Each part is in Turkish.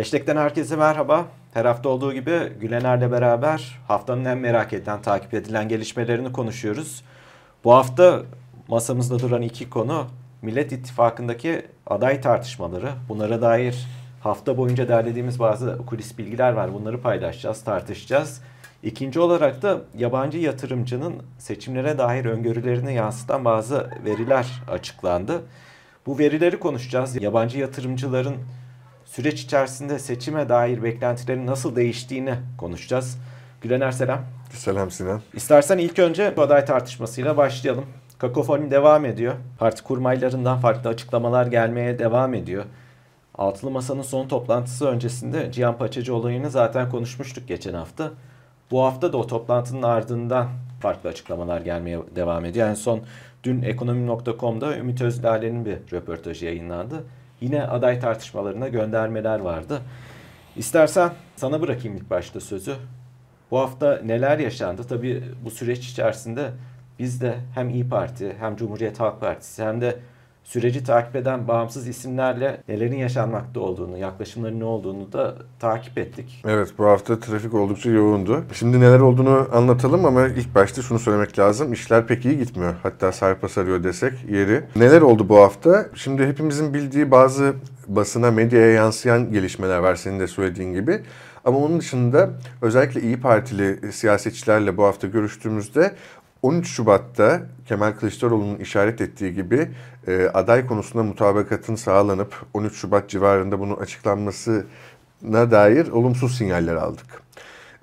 Hashtag'ten herkese merhaba. Her hafta olduğu gibi Gülener'le beraber haftanın en merak edilen, takip edilen gelişmelerini konuşuyoruz. Bu hafta masamızda duran iki konu Millet İttifakı'ndaki aday tartışmaları. Bunlara dair hafta boyunca derlediğimiz bazı kulis bilgiler var. Bunları paylaşacağız, tartışacağız. İkinci olarak da yabancı yatırımcının seçimlere dair öngörülerini yansıtan bazı veriler açıklandı. Bu verileri konuşacağız. Yabancı yatırımcıların süreç içerisinde seçime dair beklentilerin nasıl değiştiğini konuşacağız. Gülener selam. Selam Sinan. İstersen ilk önce bu aday tartışmasıyla başlayalım. Kakofoni devam ediyor. Parti kurmaylarından farklı açıklamalar gelmeye devam ediyor. Altılı Masa'nın son toplantısı öncesinde Cihan Paçacı olayını zaten konuşmuştuk geçen hafta. Bu hafta da o toplantının ardından farklı açıklamalar gelmeye devam ediyor. En son dün ekonomi.com'da Ümit Özdağ'ın bir röportajı yayınlandı. Yine aday tartışmalarına göndermeler vardı. İstersen sana bırakayım ilk başta sözü. Bu hafta neler yaşandı? Tabii bu süreç içerisinde biz de hem İyi Parti hem Cumhuriyet Halk Partisi hem de süreci takip eden bağımsız isimlerle nelerin yaşanmakta olduğunu, yaklaşımların ne olduğunu da takip ettik. Evet bu hafta trafik oldukça yoğundu. Şimdi neler olduğunu anlatalım ama ilk başta şunu söylemek lazım. İşler pek iyi gitmiyor. Hatta sarpa sarıyor desek yeri. Neler oldu bu hafta? Şimdi hepimizin bildiği bazı basına, medyaya yansıyan gelişmeler var senin de söylediğin gibi. Ama onun dışında özellikle İyi Partili siyasetçilerle bu hafta görüştüğümüzde 13 Şubat'ta Kemal Kılıçdaroğlu'nun işaret ettiği gibi e, aday konusunda mutabakatın sağlanıp 13 Şubat civarında bunun açıklanmasına dair olumsuz sinyaller aldık.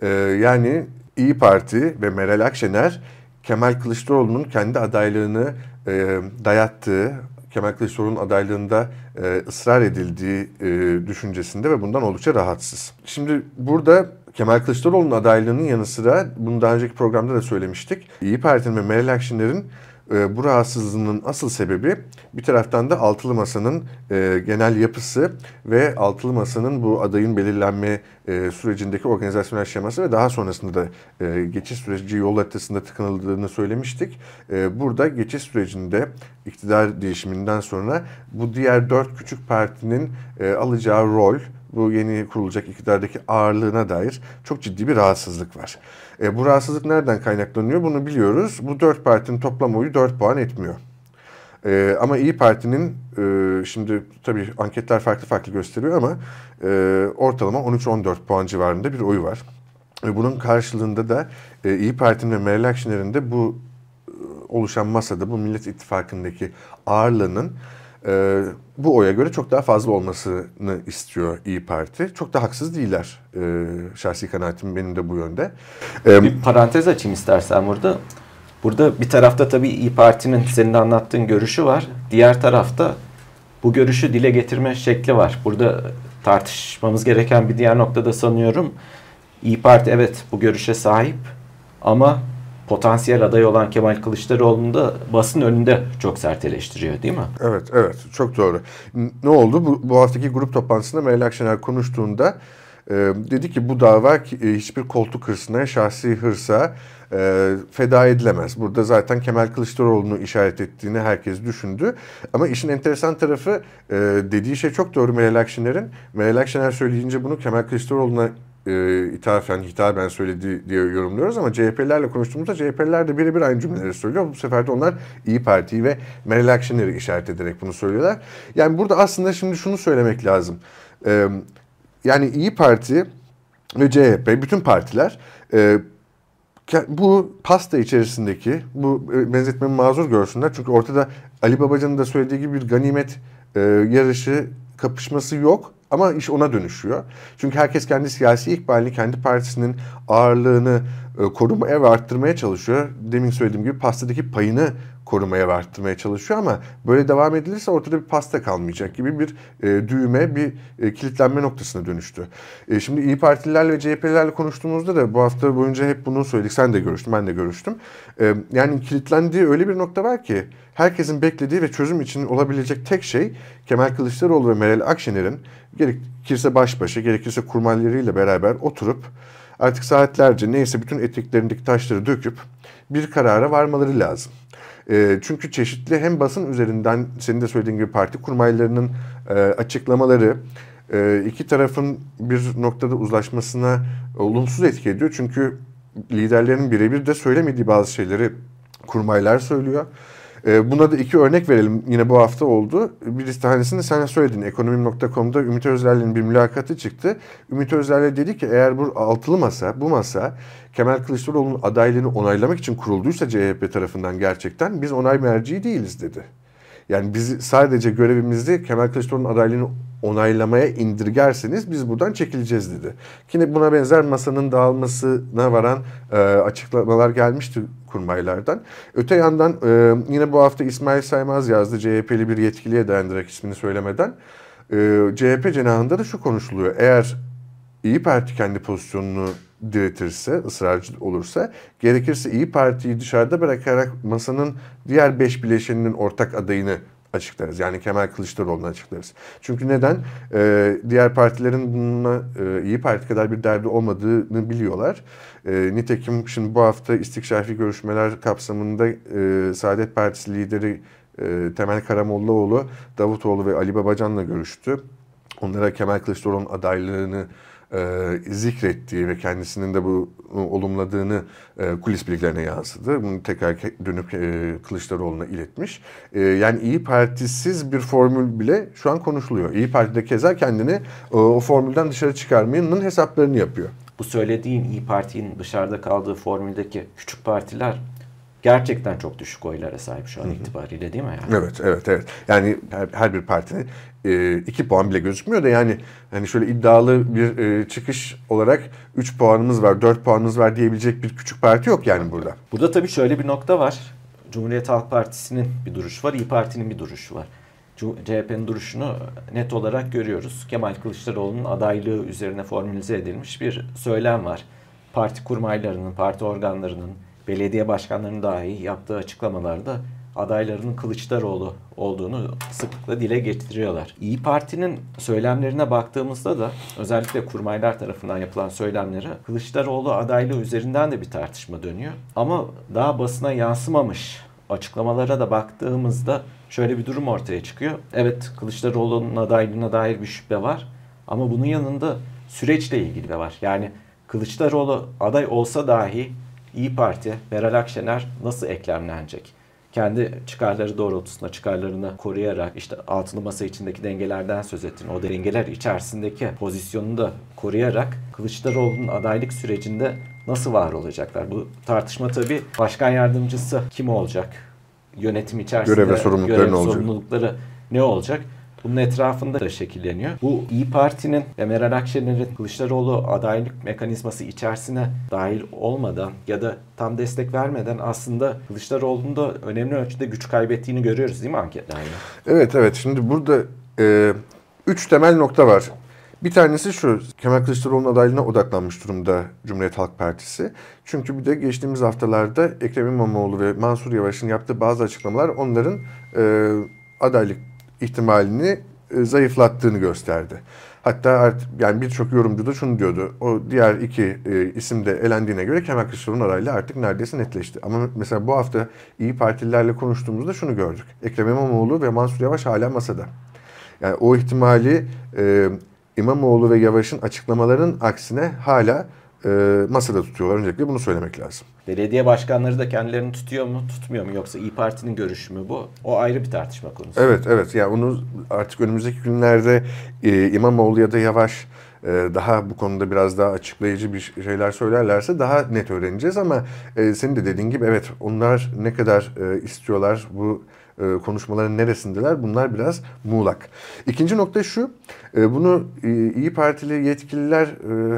E, yani İyi Parti ve Meral Akşener Kemal Kılıçdaroğlu'nun kendi adaylığını e, dayattığı, Kemal Kılıçdaroğlu'nun adaylığında e, ısrar edildiği e, düşüncesinde ve bundan oldukça rahatsız. Şimdi burada Kemal Kılıçdaroğlu'nun adaylığının yanı sıra bunu daha önceki programda da söylemiştik. İyi Parti'nin ve Meral Akşener'in e, bu rahatsızlığının asıl sebebi bir taraftan da Altılı Masa'nın e, genel yapısı ve Altılı Masa'nın bu adayın belirlenme e, sürecindeki organizasyonel şeması ve daha sonrasında da e, geçiş süreci yol haritasında tıkanıldığını söylemiştik. E, burada geçiş sürecinde iktidar değişiminden sonra bu diğer dört küçük partinin e, alacağı rol bu yeni kurulacak iktidardaki ağırlığına dair çok ciddi bir rahatsızlık var. E, bu rahatsızlık nereden kaynaklanıyor bunu biliyoruz. Bu dört partinin toplam oyu dört puan etmiyor. E, ama İyi Parti'nin e, şimdi tabii anketler farklı farklı gösteriyor ama e, ortalama 13-14 puan civarında bir oyu var. E, bunun karşılığında da e, İyi Parti'nin ve Meral Akşener'in de bu e, oluşan masada bu Millet İttifakı'ndaki ağırlığının e, bu oya göre çok daha fazla olmasını istiyor İyi Parti. Çok da haksız değiller. E, şahsi kanaatim benim de bu yönde. E, bir parantez açayım istersen burada. Burada bir tarafta tabii İyi Parti'nin senin anlattığın görüşü var. Diğer tarafta bu görüşü dile getirme şekli var. Burada tartışmamız gereken bir diğer noktada sanıyorum İyi Parti evet bu görüşe sahip ama potansiyel aday olan Kemal Kılıçdaroğlu'nu da basın önünde çok sert eleştiriyor değil mi? Evet, evet. Çok doğru. Ne oldu? Bu, bu haftaki grup toplantısında Meral Akşener konuştuğunda e, dedi ki bu dava e, hiçbir koltuk hırsına, şahsi hırsa e, feda edilemez. Burada zaten Kemal Kılıçdaroğlu'nu işaret ettiğini herkes düşündü. Ama işin enteresan tarafı e, dediği şey çok doğru Meral Akşener'in. Meral Akşener söyleyince bunu Kemal Kılıçdaroğlu'na e, ithafen, hitaben söyledi diye yorumluyoruz ama CHP'lerle konuştuğumuzda CHP'ler de birebir aynı cümleleri söylüyor. Bu sefer de onlar İyi Parti'yi ve Meral Akşener'i işaret ederek bunu söylüyorlar. Yani burada aslında şimdi şunu söylemek lazım. E, yani İyi Parti ve CHP, bütün partiler e, bu pasta içerisindeki bu e, benzetmemi mazur görsünler. Çünkü ortada Ali Babacan'ın da söylediği gibi bir ganimet e, yarışı kapışması yok. Ama iş ona dönüşüyor. Çünkü herkes kendi siyasi ikbalini, kendi partisinin ağırlığını korumaya ve arttırmaya çalışıyor. Demin söylediğim gibi pastadaki payını korumaya ve arttırmaya çalışıyor ama böyle devam edilirse ortada bir pasta kalmayacak gibi bir e, düğme, bir e, kilitlenme noktasına dönüştü. E, şimdi İyi Partililerle ve CHP'lilerle konuştuğumuzda da bu hafta boyunca hep bunu söyledik. Sen de görüştün, ben de görüştüm. E, yani kilitlendiği öyle bir nokta var ki herkesin beklediği ve çözüm için olabilecek tek şey Kemal Kılıçdaroğlu ve Meral Akşener'in gerekirse baş başa, gerekirse kurmaylarıyla beraber oturup artık saatlerce neyse bütün eteklerindeki taşları döküp bir karara varmaları lazım. E, çünkü çeşitli hem basın üzerinden senin de söylediğin gibi parti kurmaylarının e, açıklamaları e, iki tarafın bir noktada uzlaşmasına olumsuz etki ediyor. Çünkü liderlerin birebir de söylemediği bazı şeyleri kurmaylar söylüyor. E, buna da iki örnek verelim. Yine bu hafta oldu. Bir tanesini sen söyledin. Ekonomim.com'da Ümit Özder'le bir mülakatı çıktı. Ümit Özder'le dedi ki eğer bu altılı masa, bu masa Kemal Kılıçdaroğlu'nun adaylığını onaylamak için kurulduysa CHP tarafından gerçekten biz onay merci değiliz dedi. Yani biz sadece görevimizde Kemal Kılıçdaroğlu'nun adaylığını onaylamaya indirgerseniz biz buradan çekileceğiz dedi. Yine buna benzer masanın dağılmasına varan e, açıklamalar gelmişti kurmaylardan. Öte yandan e, yine bu hafta İsmail Saymaz yazdı CHP'li bir yetkiliye dayandırarak ismini söylemeden. E, CHP cenahında da şu konuşuluyor. Eğer İyi Parti kendi pozisyonunu diretirse, ısrarcı olursa, gerekirse İyi Parti'yi dışarıda bırakarak masanın diğer beş bileşeninin ortak adayını açıklarız. Yani Kemal Kılıçdaroğlu'nu açıklarız. Çünkü neden? Ee, diğer partilerin bununla e, iyi Parti kadar bir derdi olmadığını biliyorlar. E, nitekim şimdi bu hafta istikşafi görüşmeler kapsamında e, Saadet Partisi lideri e, Temel Karamollaoğlu, Davutoğlu ve Ali Babacan'la görüştü. Onlara Kemal Kılıçdaroğlu'nun adaylığını e, zikrettiği ve kendisinin de bu olumladığını e, kulis bilgilerine yansıdı. Bunu tekrar dönüp e, Kılıçdaroğlu'na iletmiş. E, yani İyi Partisiz bir formül bile şu an konuşuluyor. İyi Parti de keza kendini e, o formülden dışarı çıkarmanın hesaplarını yapıyor. Bu söylediğin İyi Parti'nin dışarıda kaldığı formüldeki küçük partiler gerçekten çok düşük oylara sahip şu an itibariyle değil mi? Yani? Evet, evet, evet. Yani her, her bir partinin e, iki puan bile gözükmüyor da yani hani şöyle iddialı bir e, çıkış olarak 3 puanımız var, 4 puanımız var diyebilecek bir küçük parti yok yani burada. Burada tabii şöyle bir nokta var. Cumhuriyet Halk Partisi'nin bir duruşu var, İyi Parti'nin bir duruşu var. CHP'nin duruşunu net olarak görüyoruz. Kemal Kılıçdaroğlu'nun adaylığı üzerine formülize edilmiş bir söylem var. Parti kurmaylarının, parti organlarının, belediye başkanlarının dahi yaptığı açıklamalarda adaylarının Kılıçdaroğlu olduğunu sıklıkla dile getiriyorlar. İyi Parti'nin söylemlerine baktığımızda da özellikle kurmaylar tarafından yapılan söylemleri Kılıçdaroğlu adaylığı üzerinden de bir tartışma dönüyor. Ama daha basına yansımamış açıklamalara da baktığımızda şöyle bir durum ortaya çıkıyor. Evet Kılıçdaroğlu'nun adaylığına dair bir şüphe var ama bunun yanında süreçle ilgili de var. Yani Kılıçdaroğlu aday olsa dahi İyi Parti, Meral Akşener nasıl eklemlenecek? Kendi çıkarları doğrultusunda çıkarlarını koruyarak işte altılı masa içindeki dengelerden söz ettin. O dengeler içerisindeki pozisyonunu da koruyarak Kılıçdaroğlu'nun adaylık sürecinde nasıl var olacaklar? Bu tartışma tabii başkan yardımcısı kim olacak? Yönetim içerisinde görev ve sorumlulukları görev sorumlulukları ne olacak? Bunun etrafında da şekilleniyor. Bu İyi Parti'nin ve Meral Akşener'in Kılıçdaroğlu adaylık mekanizması içerisine dahil olmadan ya da tam destek vermeden aslında Kılıçdaroğlu'nun da önemli ölçüde güç kaybettiğini görüyoruz değil mi anketlerle? Evet evet. Şimdi burada e, üç temel nokta var. Bir tanesi şu, Kemal Kılıçdaroğlu'nun adaylığına odaklanmış durumda Cumhuriyet Halk Partisi. Çünkü bir de geçtiğimiz haftalarda Ekrem İmamoğlu ve Mansur Yavaş'ın yaptığı bazı açıklamalar onların e, adaylık ihtimalini e, zayıflattığını gösterdi. Hatta artık yani birçok yorumcu da şunu diyordu. O diğer iki e, isim de elendiğine göre Kemal Kılıçdaroğlu'nun adaylığı artık neredeyse netleşti. Ama mesela bu hafta iyi Partililerle konuştuğumuzda şunu gördük. Ekrem İmamoğlu ve Mansur Yavaş hala masada. Yani o ihtimali e, İmamoğlu ve Yavaş'ın açıklamalarının aksine hala masada tutuyorlar. Öncelikle bunu söylemek lazım. Belediye başkanları da kendilerini tutuyor mu, tutmuyor mu yoksa İyi Parti'nin görüşü mü bu? O ayrı bir tartışma konusu. Evet, evet. Yani onu artık önümüzdeki günlerde e, İmamoğlu ya da Yavaş e, daha bu konuda biraz daha açıklayıcı bir şeyler söylerlerse daha net öğreneceğiz ama e, senin de dediğin gibi evet onlar ne kadar e, istiyorlar bu e, konuşmaların neresindeler? Bunlar biraz muğlak. İkinci nokta şu, e, bunu e, İyi Partili yetkililer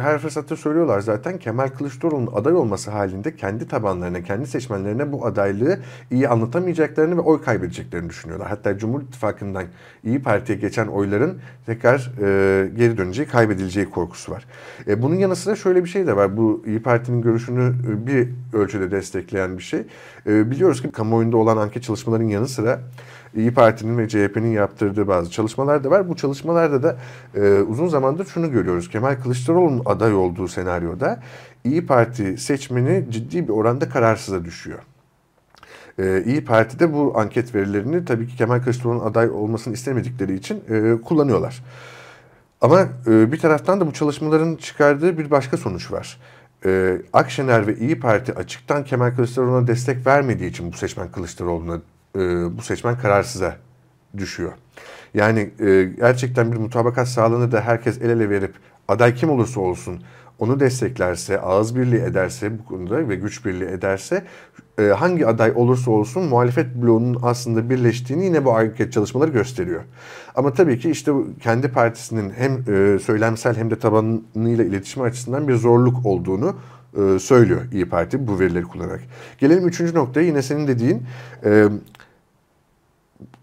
her fırsatta söylüyorlar zaten. Kemal Kılıçdaroğlu'nun aday olması halinde kendi tabanlarına, kendi seçmenlerine bu adaylığı iyi anlatamayacaklarını ve oy kaybedeceklerini düşünüyorlar. Hatta Cumhur İttifakı'ndan İyi Parti'ye geçen oyların tekrar geri döneceği, kaybedileceği korkusu var. Bunun yanı sıra şöyle bir şey de var. Bu İyi Parti'nin görüşünü bir ölçüde destekleyen bir şey. Biliyoruz ki kamuoyunda olan anket çalışmalarının yanı sıra da İyi Parti'nin ve CHP'nin yaptırdığı bazı çalışmalar da var. Bu çalışmalarda da e, uzun zamandır şunu görüyoruz. Kemal Kılıçdaroğlu'nun aday olduğu senaryoda İyi Parti seçmeni ciddi bir oranda kararsıza düşüyor. Ee, İyi Parti de bu anket verilerini tabii ki Kemal Kılıçdaroğlu'nun aday olmasını istemedikleri için e, kullanıyorlar. Ama e, bir taraftan da bu çalışmaların çıkardığı bir başka sonuç var. E, Akşener ve İyi Parti açıktan Kemal Kılıçdaroğlu'na destek vermediği için bu seçmen Kılıçdaroğlu'na, e, bu seçmen kararsıza düşüyor. Yani e, gerçekten bir mutabakat sağlanır da herkes el ele verip aday kim olursa olsun onu desteklerse, ağız birliği ederse bu konuda ve güç birliği ederse e, hangi aday olursa olsun muhalefet bloğunun aslında birleştiğini yine bu anket çalışmaları gösteriyor. Ama tabii ki işte kendi partisinin hem e, söylemsel hem de tabanıyla iletişim açısından bir zorluk olduğunu e, söylüyor İyi Parti bu verileri kullanarak. Gelelim üçüncü noktaya yine senin dediğin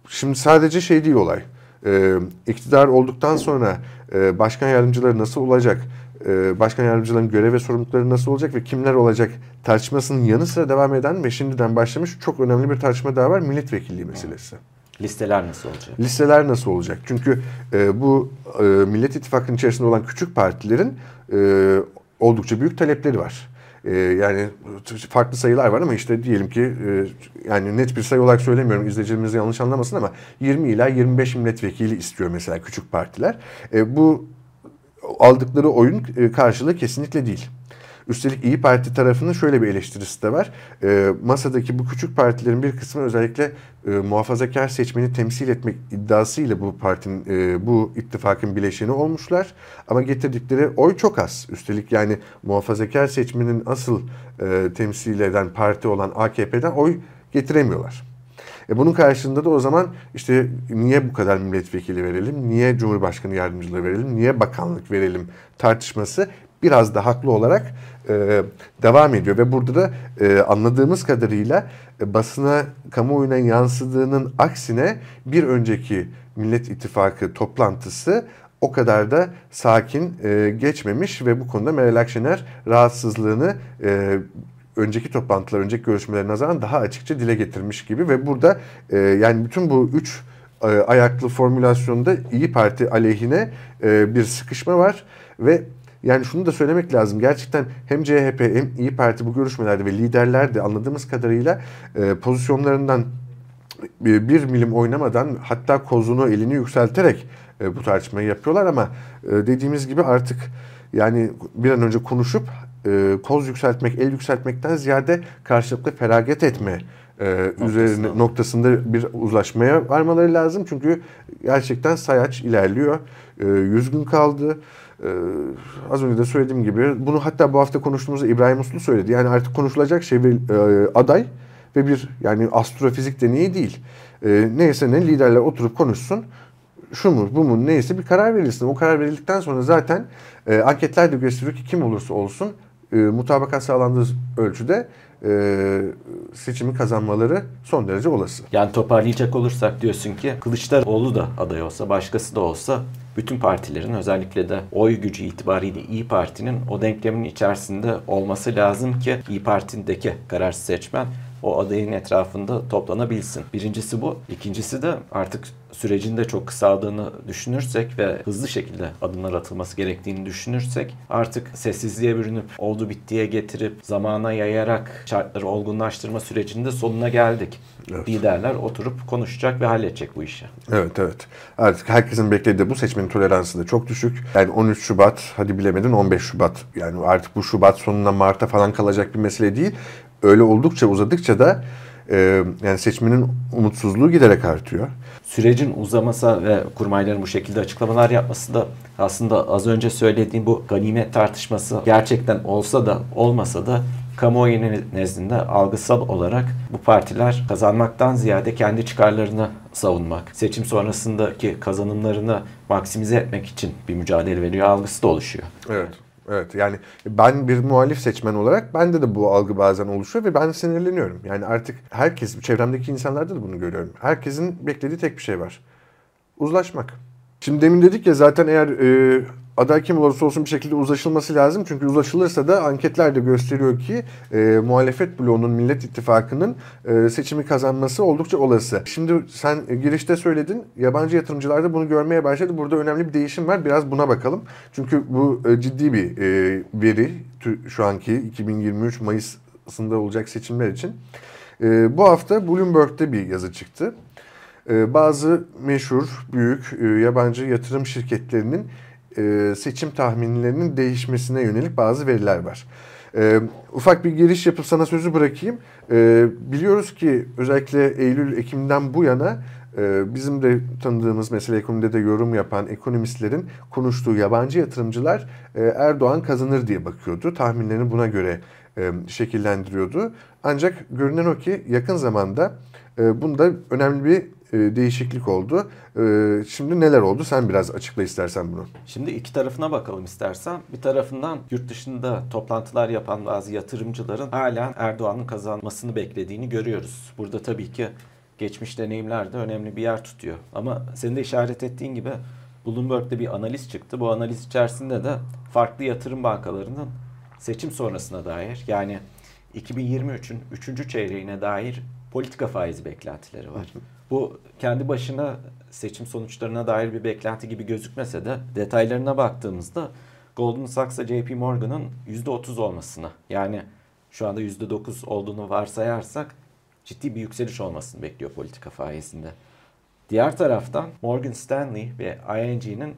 şimdi sadece şey değil olay. İktidar olduktan sonra başkan yardımcıları nasıl olacak? E, başkan yardımcılarının görev ve sorumlulukları nasıl olacak ve kimler olacak tartışmasının yanı sıra devam eden ve şimdiden başlamış çok önemli bir tartışma daha var. Milletvekilliği meselesi. Listeler nasıl olacak? Listeler nasıl olacak? Çünkü e, bu e, Millet İttifakı'nın içerisinde olan küçük partilerin e, oldukça büyük talepleri var. E, yani farklı sayılar var ama işte diyelim ki e, yani net bir sayı olarak söylemiyorum izleyicilerimiz yanlış anlamasın ama 20 ila 25 milletvekili istiyor mesela küçük partiler. E, bu aldıkları oyun e, karşılığı kesinlikle değil. Üstelik İyi Parti tarafının şöyle bir eleştirisi de var. E, masadaki bu küçük partilerin bir kısmı özellikle e, muhafazakar seçmeni temsil etmek iddiasıyla bu partinin, e, bu ittifakın bileşeni olmuşlar. Ama getirdikleri oy çok az. Üstelik yani muhafazakar seçmenin asıl e, temsil eden parti olan AKP'den oy getiremiyorlar. E bunun karşılığında da o zaman işte niye bu kadar milletvekili verelim, niye cumhurbaşkanı yardımcılığı verelim, niye bakanlık verelim tartışması biraz da haklı olarak e, devam ediyor. Ve burada da e, anladığımız kadarıyla e, basına kamuoyuna yansıdığının aksine bir önceki Millet İttifakı toplantısı o kadar da sakin e, geçmemiş ve bu konuda Meral Akşener rahatsızlığını e, önceki toplantılar, önceki görüşmelere nazaran daha açıkça dile getirmiş gibi ve burada e, yani bütün bu üç e, ayaklı formülasyonda İyi Parti aleyhine e, bir sıkışma var ve yani şunu da söylemek lazım. Gerçekten hem CHP hem İyi Parti bu görüşmelerde ve liderler de anladığımız kadarıyla e, pozisyonlarından bir milim oynamadan hatta kozunu elini yükselterek e, bu tartışmayı yapıyorlar ama e, dediğimiz gibi artık yani bir an önce konuşup e, koz yükseltmek, el yükseltmekten ziyade karşılıklı feragat etme e, üzerine noktasında bir uzlaşmaya varmaları lazım. Çünkü gerçekten sayaç ilerliyor. E, 100 gün kaldı. Ee, az önce de söylediğim gibi bunu hatta bu hafta konuştuğumuzda İbrahim Uslu söyledi. Yani artık konuşulacak şey bir e, aday ve bir yani astrofizik deneyi değil. E, neyse ne liderler oturup konuşsun şu mu bu mu neyse bir karar verilsin. O karar verildikten sonra zaten e, anketler de gösteriyor ki kim olursa olsun e, mutabakat sağlandığı ölçüde e, seçimi kazanmaları son derece olası. Yani toparlayacak olursak diyorsun ki Kılıçdaroğlu da aday olsa başkası da olsa bütün partilerin özellikle de oy gücü itibariyle İyi Parti'nin o denklemin içerisinde olması lazım ki İyi Parti'deki kararsız seçmen o adayın etrafında toplanabilsin. Birincisi bu. İkincisi de artık sürecin de çok kısaldığını düşünürsek ve hızlı şekilde adımlar atılması gerektiğini düşünürsek artık sessizliğe bürünüp oldu bittiye getirip zamana yayarak şartları olgunlaştırma sürecinde sonuna geldik. Evet. Liderler oturup konuşacak ve halledecek bu işi. Evet evet. Artık herkesin beklediği bu seçmenin toleransı da çok düşük. Yani 13 Şubat hadi bilemedin 15 Şubat. Yani artık bu Şubat sonunda Mart'a falan kalacak bir mesele değil. Öyle oldukça uzadıkça da e, yani seçmenin umutsuzluğu giderek artıyor. Sürecin uzaması ve kurmayların bu şekilde açıklamalar yapması da aslında az önce söylediğim bu ganimet tartışması gerçekten olsa da olmasa da kamuoyu nezdinde algısal olarak bu partiler kazanmaktan ziyade kendi çıkarlarını savunmak, seçim sonrasındaki kazanımlarını maksimize etmek için bir mücadele veriyor algısı da oluşuyor. Evet. Evet yani ben bir muhalif seçmen olarak bende de bu algı bazen oluşuyor ve ben sinirleniyorum. Yani artık herkes, çevremdeki insanlarda da bunu görüyorum. Herkesin beklediği tek bir şey var. Uzlaşmak. Şimdi demin dedik ya zaten eğer e, aday kim olursa olsun bir şekilde uzlaşılması lazım. Çünkü uzlaşılırsa da anketler de gösteriyor ki e, muhalefet bloğunun Millet İttifakı'nın e, seçimi kazanması oldukça olası. Şimdi sen girişte söyledin yabancı yatırımcılar da bunu görmeye başladı. Burada önemli bir değişim var. Biraz buna bakalım. Çünkü bu e, ciddi bir e, veri şu anki 2023 Mayıs'ında olacak seçimler için. E, bu hafta Bloomberg'de bir yazı çıktı. E, bazı meşhur, büyük e, yabancı yatırım şirketlerinin e, seçim tahminlerinin değişmesine yönelik bazı veriler var. E, ufak bir giriş yapıp sana sözü bırakayım. E, biliyoruz ki özellikle Eylül-Ekim'den bu yana e, bizim de tanıdığımız mesela ekonomide de yorum yapan ekonomistlerin konuştuğu yabancı yatırımcılar e, Erdoğan kazanır diye bakıyordu. Tahminlerini buna göre şekillendiriyordu. Ancak görünen o ki yakın zamanda bunda önemli bir değişiklik oldu. E, şimdi neler oldu? Sen biraz açıkla istersen bunu. Şimdi iki tarafına bakalım istersen. Bir tarafından yurt dışında toplantılar yapan bazı yatırımcıların hala Erdoğan'ın kazanmasını beklediğini görüyoruz. Burada tabii ki geçmiş deneyimler de önemli bir yer tutuyor. Ama senin de işaret ettiğin gibi Bloomberg'de bir analiz çıktı. Bu analiz içerisinde de farklı yatırım bankalarının seçim sonrasına dair yani 2023'ün 3. çeyreğine dair politika faizi beklentileri var. Bu kendi başına seçim sonuçlarına dair bir beklenti gibi gözükmese de detaylarına baktığımızda Goldman Sachs'a JP Morgan'ın %30 olmasını yani şu anda %9 olduğunu varsayarsak ciddi bir yükseliş olmasını bekliyor politika faizinde. Diğer taraftan Morgan Stanley ve ING'nin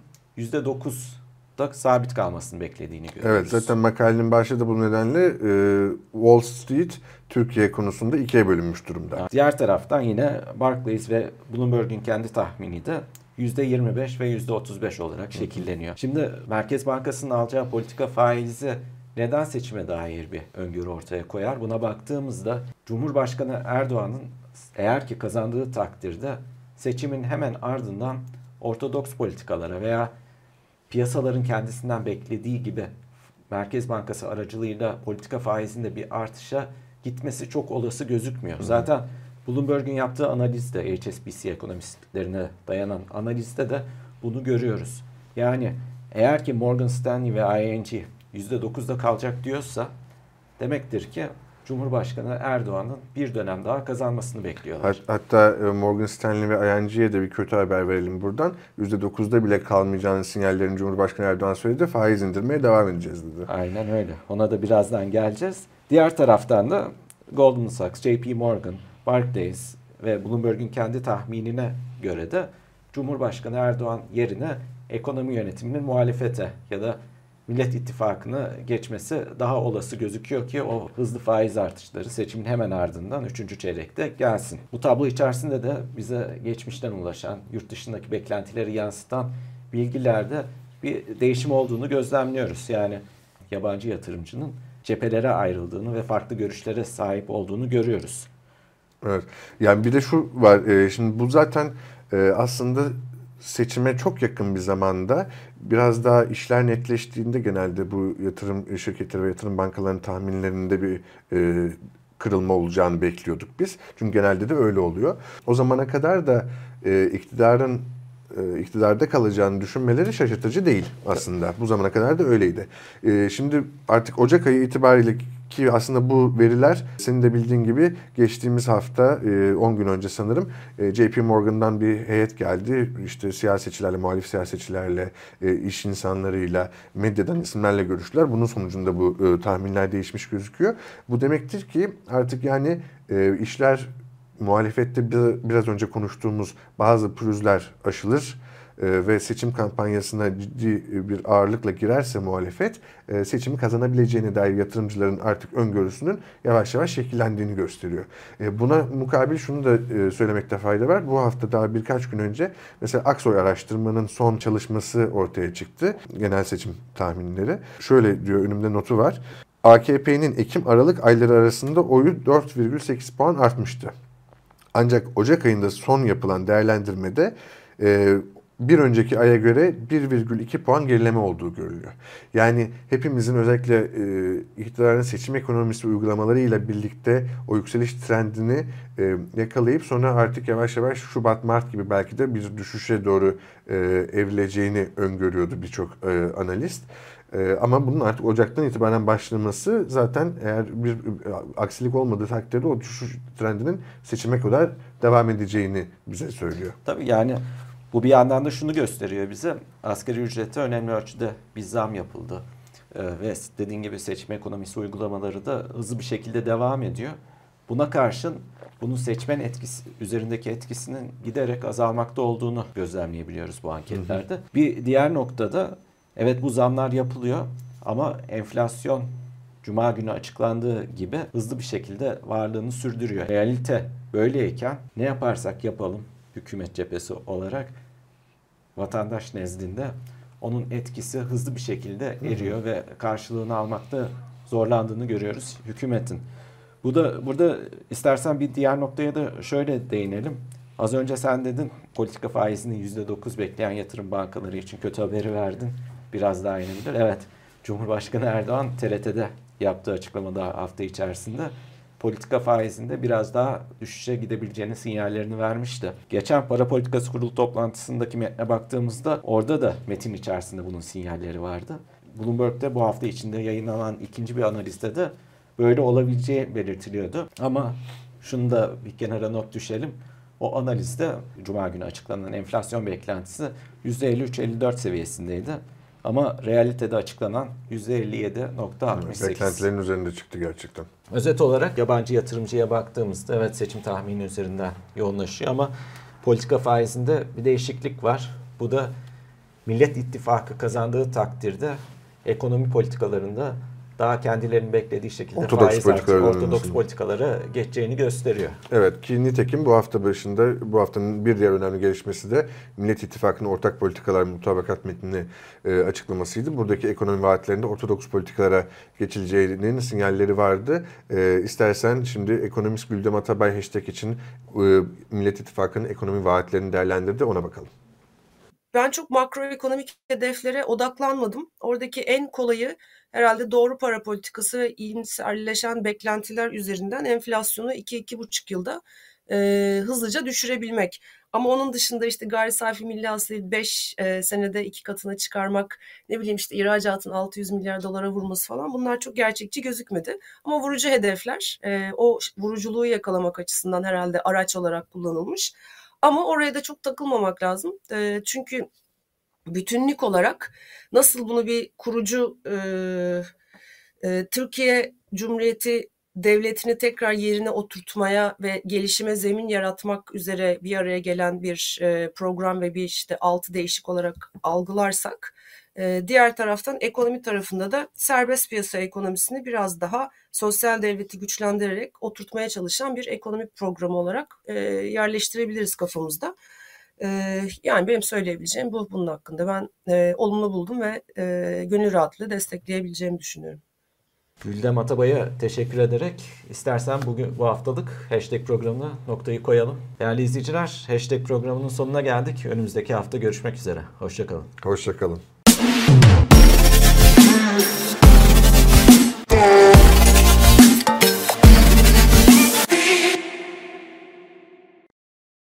%9'da sabit kalmasını beklediğini görüyoruz. Evet zaten makalenin başlığı da bu nedenle e, Wall Street Türkiye konusunda ikiye bölünmüş durumda. Diğer taraftan yine Barclays ve Bloomberg'in kendi tahmini de %25 ve %35 olarak şekilleniyor. Şimdi Merkez Bankası'nın alacağı politika faizi neden seçime dair bir öngörü ortaya koyar? Buna baktığımızda Cumhurbaşkanı Erdoğan'ın eğer ki kazandığı takdirde seçimin hemen ardından ortodoks politikalara veya piyasaların kendisinden beklediği gibi Merkez Bankası aracılığıyla politika faizinde bir artışa gitmesi çok olası gözükmüyor. Zaten Bloomberg'un yaptığı analizde, HSBC ekonomistlerine dayanan analizde de bunu görüyoruz. Yani eğer ki Morgan Stanley ve ING %9'da kalacak diyorsa demektir ki Cumhurbaşkanı Erdoğan'ın bir dönem daha kazanmasını bekliyorlar. Hatta e, Morgan Stanley ve ING'ye de bir kötü haber verelim buradan. %9'da bile kalmayacağını sinyallerini Cumhurbaşkanı Erdoğan söyledi. Faiz indirmeye devam edeceğiz dedi. Aynen öyle. Ona da birazdan geleceğiz. Diğer taraftan da Goldman Sachs, JP Morgan, Barclays ve Bloomberg'in kendi tahminine göre de Cumhurbaşkanı Erdoğan yerine ekonomi yönetiminin muhalefete ya da Millet İttifakı'nı geçmesi daha olası gözüküyor ki o hızlı faiz artışları seçimin hemen ardından 3. çeyrekte gelsin. Bu tablo içerisinde de bize geçmişten ulaşan, yurt dışındaki beklentileri yansıtan bilgilerde bir değişim olduğunu gözlemliyoruz. Yani yabancı yatırımcının cephelere ayrıldığını ve farklı görüşlere sahip olduğunu görüyoruz. Evet. Yani bir de şu var. E, şimdi bu zaten e, aslında seçime çok yakın bir zamanda biraz daha işler netleştiğinde genelde bu yatırım şirketleri ve yatırım bankalarının tahminlerinde bir e, kırılma olacağını bekliyorduk biz. Çünkü genelde de öyle oluyor. O zamana kadar da e, iktidarın e, iktidarda kalacağını düşünmeleri şaşırtıcı değil aslında. Bu zamana kadar da öyleydi. E, şimdi artık Ocak ayı itibariyle ki aslında bu veriler senin de bildiğin gibi geçtiğimiz hafta 10 e, gün önce sanırım JP Morgan'dan bir heyet geldi. İşte siyasetçilerle, muhalif siyasetçilerle, iş insanlarıyla, medyadan isimlerle görüştüler. Bunun sonucunda bu tahminler değişmiş gözüküyor. Bu demektir ki artık yani işler muhalefette biraz önce konuştuğumuz bazı pürüzler aşılır e, ve seçim kampanyasına ciddi bir ağırlıkla girerse muhalefet e, seçimi kazanabileceğine dair yatırımcıların artık öngörüsünün yavaş yavaş şekillendiğini gösteriyor. E, buna mukabil şunu da söylemekte fayda var. Bu hafta daha birkaç gün önce mesela Aksoy araştırmanın son çalışması ortaya çıktı. Genel seçim tahminleri. Şöyle diyor önümde notu var. AKP'nin Ekim-Aralık ayları arasında oyu 4,8 puan artmıştı. Ancak Ocak ayında son yapılan değerlendirmede e, bir önceki aya göre 1,2 puan gerileme olduğu görülüyor. Yani hepimizin özellikle e, iktidarın seçim ekonomisi uygulamalarıyla birlikte o yükseliş trendini e, yakalayıp sonra artık yavaş yavaş Şubat, Mart gibi belki de bir düşüşe doğru e, evrileceğini öngörüyordu birçok e, analist. Ee, ama bunun artık Ocak'tan itibaren başlaması zaten eğer bir aksilik olmadığı takdirde o düşüş trendinin seçime kadar devam edeceğini bize söylüyor. Tabii yani bu bir yandan da şunu gösteriyor bize. Asgari ücrete önemli ölçüde bir zam yapıldı. Ee, ve dediğin gibi seçim ekonomisi uygulamaları da hızlı bir şekilde devam ediyor. Buna karşın bunun seçmen etkisi üzerindeki etkisinin giderek azalmakta olduğunu gözlemleyebiliyoruz bu anketlerde. Hı hı. Bir diğer noktada Evet bu zamlar yapılıyor ama enflasyon Cuma günü açıklandığı gibi hızlı bir şekilde varlığını sürdürüyor. Realite böyleyken ne yaparsak yapalım hükümet cephesi olarak vatandaş nezdinde onun etkisi hızlı bir şekilde eriyor ve karşılığını almakta zorlandığını görüyoruz hükümetin. Bu da burada istersen bir diğer noktaya da şöyle değinelim. Az önce sen dedin politika faizini %9 bekleyen yatırım bankaları için kötü haberi verdin. Biraz daha inebilir. Evet Cumhurbaşkanı Erdoğan TRT'de yaptığı açıklamada hafta içerisinde politika faizinde biraz daha düşüşe gidebileceğini sinyallerini vermişti. Geçen para politikası kurulu toplantısındaki metne baktığımızda orada da metin içerisinde bunun sinyalleri vardı. Bloomberg'de bu hafta içinde yayınlanan ikinci bir analizde de böyle olabileceği belirtiliyordu. Ama şunu da bir kenara not düşelim. O analizde Cuma günü açıklanan enflasyon beklentisi %53-54 seviyesindeydi. Ama realitede açıklanan %57.68. Beklentilerin üzerinde çıktı gerçekten. Özet olarak yabancı yatırımcıya baktığımızda evet seçim tahmini üzerinden yoğunlaşıyor ama politika faizinde bir değişiklik var. Bu da Millet İttifakı kazandığı takdirde ekonomi politikalarında daha kendilerinin beklediği şekilde ortodoks faiz artık ortodoks dönmesini. politikalara geçeceğini gösteriyor. Evet ki nitekim bu hafta başında bu haftanın bir diğer önemli gelişmesi de Millet İttifakı'nın ortak politikalar mutabakat metnini e, açıklamasıydı. Buradaki ekonomi vaatlerinde ortodoks politikalara geçileceğinin sinyalleri vardı. E, istersen şimdi ekonomist Güldem Atabay hashtag için e, Millet İttifakı'nın ekonomi vaatlerini değerlendirdi ona bakalım. Ben çok makroekonomik hedeflere odaklanmadım. Oradaki en kolayı herhalde doğru para politikası ve iyimserleşen beklentiler üzerinden enflasyonu 2-2,5 yılda e, hızlıca düşürebilmek. Ama onun dışında işte gayri safi milli hasılayı 5 e, senede iki katına çıkarmak, ne bileyim işte ihracatın 600 milyar dolara vurması falan bunlar çok gerçekçi gözükmedi. Ama vurucu hedefler e, o vuruculuğu yakalamak açısından herhalde araç olarak kullanılmış. Ama oraya da çok takılmamak lazım. E, çünkü bütünlük olarak nasıl bunu bir kurucu e, e, Türkiye Cumhuriyeti devletini tekrar yerine oturtmaya ve gelişime zemin yaratmak üzere bir araya gelen bir e, program ve bir işte altı değişik olarak algılarsak e, diğer taraftan ekonomi tarafında da serbest piyasa ekonomisini biraz daha sosyal devleti güçlendirerek oturtmaya çalışan bir ekonomi programı olarak e, yerleştirebiliriz kafamızda. E, yani benim söyleyebileceğim bu bunun hakkında. Ben olumlu buldum ve gönül rahatlığı destekleyebileceğimi düşünüyorum. Güldem Atabay'a teşekkür ederek istersen bugün bu haftalık hashtag programına noktayı koyalım. Değerli izleyiciler hashtag programının sonuna geldik. Önümüzdeki hafta görüşmek üzere. Hoşçakalın. Hoşçakalın.